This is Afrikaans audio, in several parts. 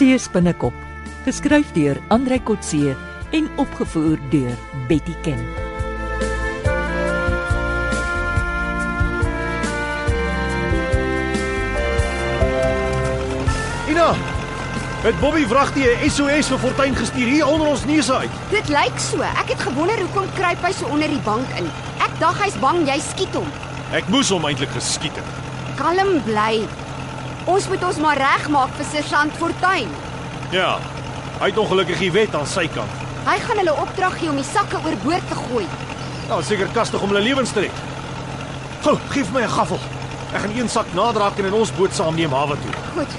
See spinnekop, geskryf deur Andrei Kotse en opgevoer deur Betty Ken. Ina, het Bobby vragtie 'n SOS vir Fortuin gestuur hier onder ons neuse uit. Dit lyk so. Ek het gewonder hoekom kruip hy so onder die bank in. Ek dink hy's bang jy skiet hom. Ek moes hom eintlik geskiet het. Kalm bly. Ons moet ons maar regmaak vir Sergeant Fortuin. Ja. Hy het ongelukkig die wet aan sy kant. Hy gaan hulle opdrag gee om die sakke oorboord te gooi. Nou seker kastig om hulle lewens te red. Gou, gee vir my 'n gaffel. Ek gaan een sak nadraak en in ons boot saamneem hawe toe. Goed.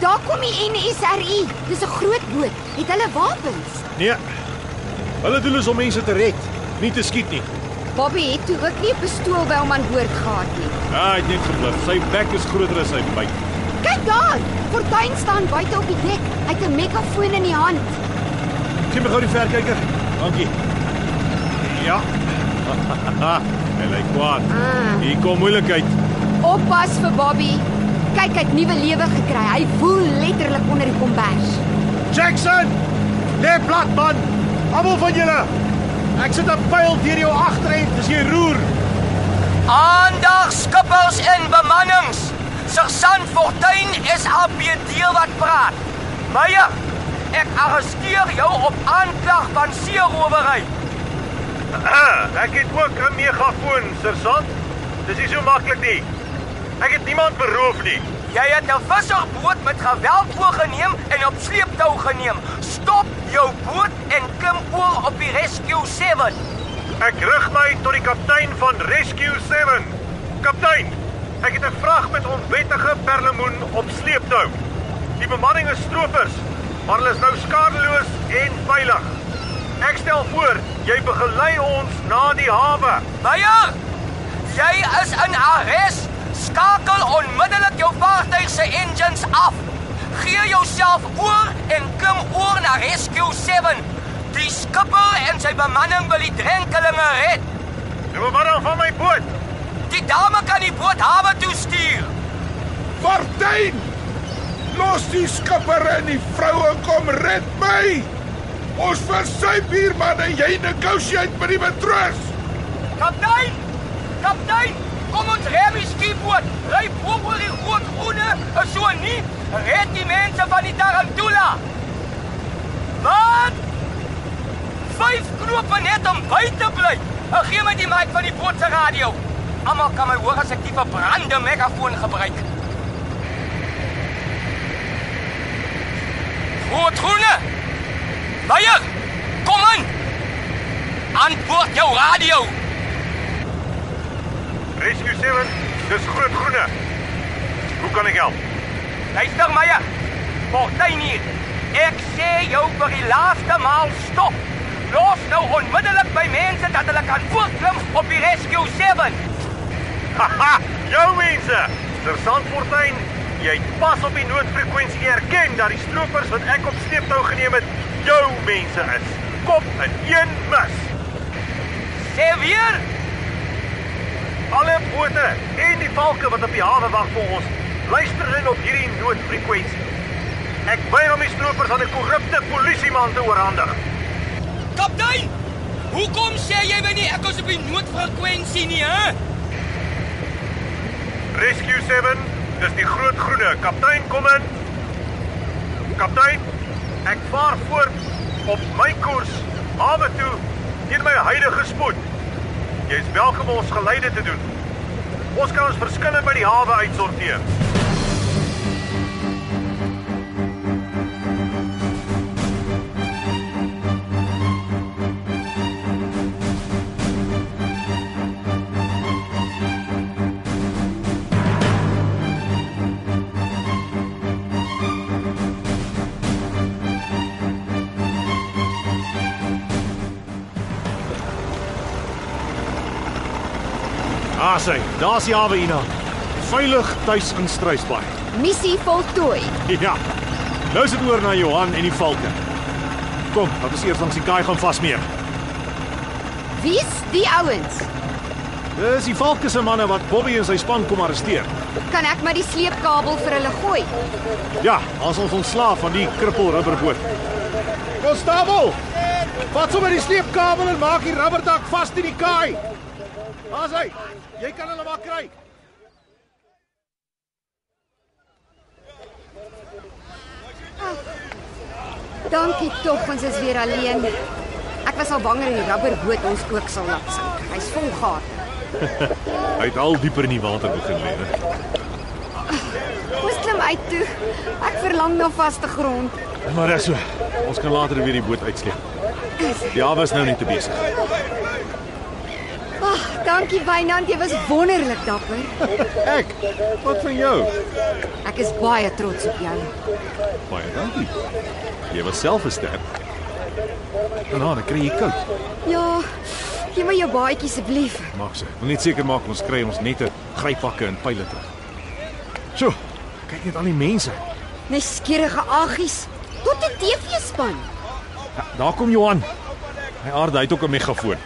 Daar kom die NSRI. Dis 'n groot boot. Het hulle wapens? Nee. Hulle doel is om mense te red, nie te skiet nie. Bobby het toe ook nie 'n pistool by hom aan boord gehad nie. Ja, hy het net gebluf. Sy bek is groter as sy buik. Kyk daar. Fortuin staan buite op die dek. Hy het 'n megafoon in die hand. Gee my gou die verkyker. Dankie. Ja. Hy lyk kwaad. Ah. Hier kom moeilikheid. Oppas vir Bobby. Kyk, hy het nuwe lewe gekry. Hy woel letterlik onder die kombers. Jackson! Lê plat man. Almal van julle. Ek sit 'n pyl deur jou agterend as jy roer. Aandag skippers en bemannings. Sergeant Fortuin is APD wat praat. Meyer, ek arresteer jou op aanklag van seerowery. Ek het ook 'n megafoon, sergeant. Dis nie so maklik nie. Ek het niemand beroof nie. Jy het 'n visserboot met geweld oorgeneem en op sleeptou geneem. Stop jou boot en klim oor op die Rescue 7. Ek rig my tot die kaptein van Rescue 7. Kaptein, ek het 'n vrag met onwettige perlemoen op sleeptou. Die bemanning is stroopers, maar hulle is nou skadeloos en veilig. Ek stel voor jy begelei ons na die hawe. Meyer, jy is in arrest. Skakel onmiddellik jou vaartuig se engines af. Gee jouself oor en klim oor na Rescue 7. Die skipper en sy bemanning wil die drenkelinge red. Nou wat dan van my boot? Die dame kan die boot hawe toe stuur. Fortuin! Los die skipper en die vroue kom red my. Ons versuip hier man en jy negotiate met die matroos. Kaptein! Kaptein! Kom ons rem die skiepboot. Ry bo oor die groot groene. En so nie, red die mense van die Tarantula. Wat? Knope net om by te bly. En gee my die mic van die boot se radio. Almal kan my hoor as ek die verbrande megafoon gebruik. Groot groene. Meyer, kom aan. Antwoord jou radio. Rescue 7, dis groot groene. Hoe kan ek help? Luister Meyer. Fortuin hier. Ek sê jou vir die laaste maal stop. Los nou onmiddellik by mense dat hulle kan voortklim op die Rescue 7. Haha, jou mense. Sergeant Fortuin, jy het pas op die noodfrekwensie erken dat die stroopers wat ek op sleeptou geneem het, jou mense is. Kop in een mis. Sê weer. Alle bote en die valke wat op die hawe wag vir ons, luister in op hierdie noodfrekwensie. Ek weier om die stroopers aan 'n korrupte polisieman te oorhandig. Hoekom sê jy my nie ek is op die noodfrekwensie nie, hè? Rescue 7, dis die groot groene. Kaptein, kom in. Kaptein, ek vaar voort op my koers hawe toe teen my huidige spoed. Jy is welkom om ons geleide te doen. Ons kan ons verskille by die hawe uitsorteer. Ah, sê, daar's die hawe Ina. Veilig tuis in Struisbaai. Missie voltooi. Ja. Nou is dit oor na Johan en die valke. Kom, laat ons eers langs die kaai gaan vasmeer. Wie's die ouens? Dis die valke se manne wat Bobby en sy span kom arresteer. Kan ek maar die sleepkabel vir hulle gooi? Ja, ons ons ontslaaf van die krippel rubberboot. Konstabel! Vat sommer die sleepkabel en maak die rubberdak vas in die kaai. Daar's hy. Jy kan hulle maar kry. Dankie tog, ons is weer alleen. Ek was al bang dat die rubberboot ons ook sal laat sink. Hy's vol gate. Hy het al dieper in die water begin lê. Ons klim uit toe. Ek verlang na vaste grond. Maar dis so. Ons kan later weer die boot uitsleep. Die hawe is nou net te besig. Ag, dankie Wynand, jy was wonderlik dapper. Ek, wat van jou? Ek is baie trots op jou. Baie dankie. Jy was self 'n ster. Nou, dan kry jy koud. Ja, gee my jou baadjie asseblief. Maak se. Wil net seker maak ons kry ons nette, gryppakke en pile terug. So, kyk net al die mense. Neskierige aggies. Tot 'n TV-span. Ja, daar kom Johan. Hy aarde hy het ook 'n megafoon.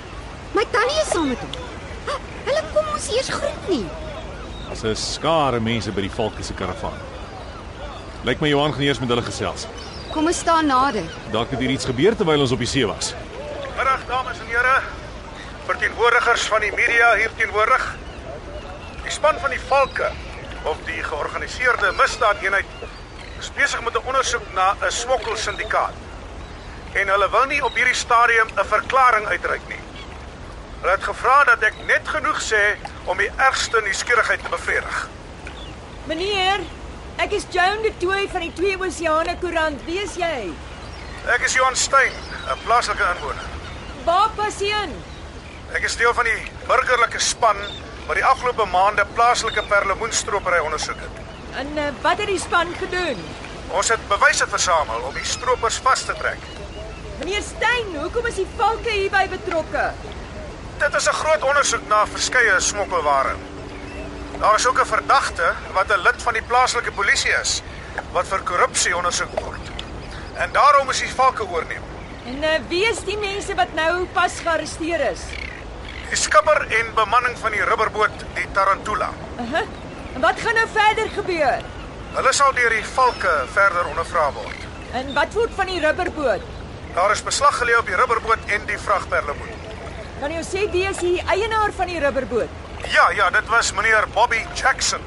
Saam met hom. Hulle kom ons eers groet nie. Daar's 'n skare mense by die Valke se karavaan. Lyk my Johan gaan eers met hulle gesels. Kom ons staan nader. Dalk het hier iets gebeur terwyl ons op die see was. Middag dames en here. Verteenwoordigers van die media hier teenwoordig. Die span van die Valke of die georganiseerde misdaadeenheid is besig met 'n ondersoek na 'n smokkelsyndikaat. En hulle wil nie op hierdie stadium 'n verklaring uitreik nie. Hulle het gevra dat ek net genoeg sê om die ergste nuuskierigheid te bevredig. Meneer, ek is Joan de Tooy van die Twee Oseane Koerant. Wie is jy? Ek is Johan Stein, 'n plaaslike inwoner. Waar pas jy in? Ek is deel van die burgerlike span wat die afgelope maande plaaslike perlemoenstropery ondersoek het. En uh, wat het die span gedoen? Ons het bewyse versamel om die stroopers vas te trek. Meneer Stein, hoekom is die valke hierby betrokke? Dit is 'n groot ondersoek na verskeie smokkelware. Daar is ook 'n verdagte wat 'n lid van die plaaslike polisie is wat vir korrupsie ondersoek word. En daarom is die valke oorneem. En uh, wie is die mense wat nou pas gearresteer is? Die skipper en bemanning van die rubberboot, die Tarantula. Uh -huh. En wat gaan nou verder gebeur? Hulle sal deur die valke verder ondervra word. En wat word van die rubberboot? Daar is beslag gelê op die rubberboot en die vragperlemoen. Kan jy sê wie is die eienaar van die rubberboot? Ja, ja, dit was meneer Bobby Jackson.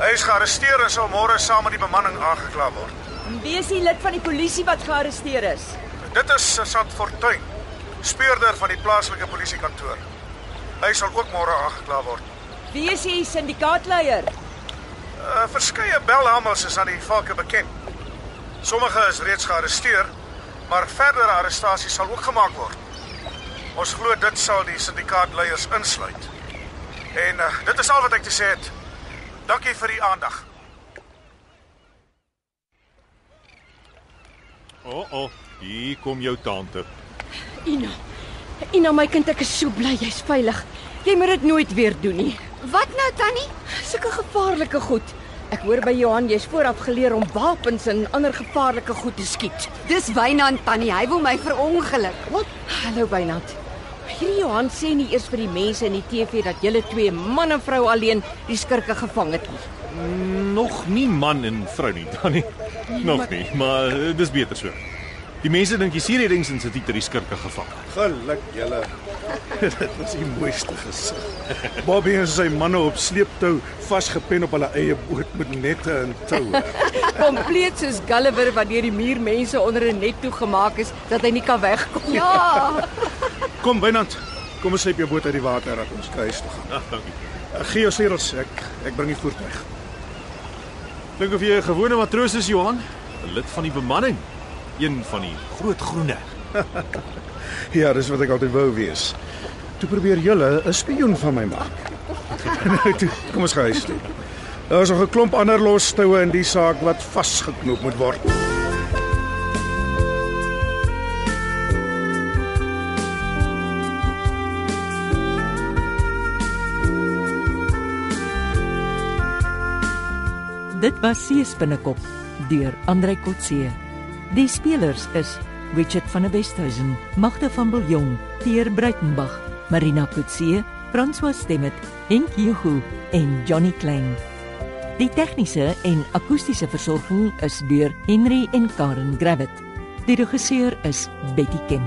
Hy is gearresteer en sal môre saam met die bemanning aangekla word. Wie is die lid van die polisie wat gearresteer is? Dit is Sergeant Fortuin, speurder van die plaaslike polisiekantoor. Hy sal ook môre aangekla word. Wie is die syndikaatleier? Uh, verskeie belhamels is aan die valke bekend. Sommige is reeds gearresteer, maar verdere arrestasies sal ook gemaak word. Ons glo dit sal die syndikaatleiers insluit. En uh, dit is al wat ek te sê het. Dankie vir die aandag. O, oh, oh, hier kom jou tante. Ina. Ina my kind, ek is so bly jy's veilig. Jy moet dit nooit weer doen nie. Wat nou tannie? Sulke gevaarlike goed. Ek hoor by Johan jy's vooraf geleer om wapens en ander gevaarlike goed te skiet. Dis Wynand tannie, hy wil my verongeluk. Wat? Hallo Wynand. Hierdie Johan sê nie eers vir die mense in die TV dat julle twee man en vrou alleen die skurke gevang het nie. Nog nie man en vrou nie, Tannie. Nog nie, maar eh, dis beter so. Die mense dink die Sierredingsinstituut het die skurke gevang. Geluk julle. Dit was die mooiste gesig. Bobby en sy manne op sleeptou vasgepen op hulle eie boot met nette en toue. Kompleet soos Gulliver wat deur die muurmense onder 'n net toegemaak is dat hy nie kan wegkom nie. Ja. Kom Wynand, kom ons sleep jou boot uit die water dat ons huis toe gaan. Ag, dankie. Uh, Gee jou sleutels, ek ek bring die voertuig. Dink of jy 'n gewone matroos is, Johan? 'n Lid van die bemanning. Een van die groot groene. Ja, dis wat ek altyd wou wees. Toe probeer julle 'n spioen van my maak. nou toe, kom ons gaan huis toe. Daar is nog 'n klomp ander los toue in die saak wat vasgeknoop moet word. Dit was Seespinnekop deur Andrei Kotse. Die spelers is Richard van der Westhuizen, Magda van Biljong, Pierre Breitenbach, Marina Kotse, François Stemmet, Henk Hugo en Johnny Klein. Die tegniese en akoestiese versorging is deur Henry en Karen Gravett. Die regisseur is Betty Kemp.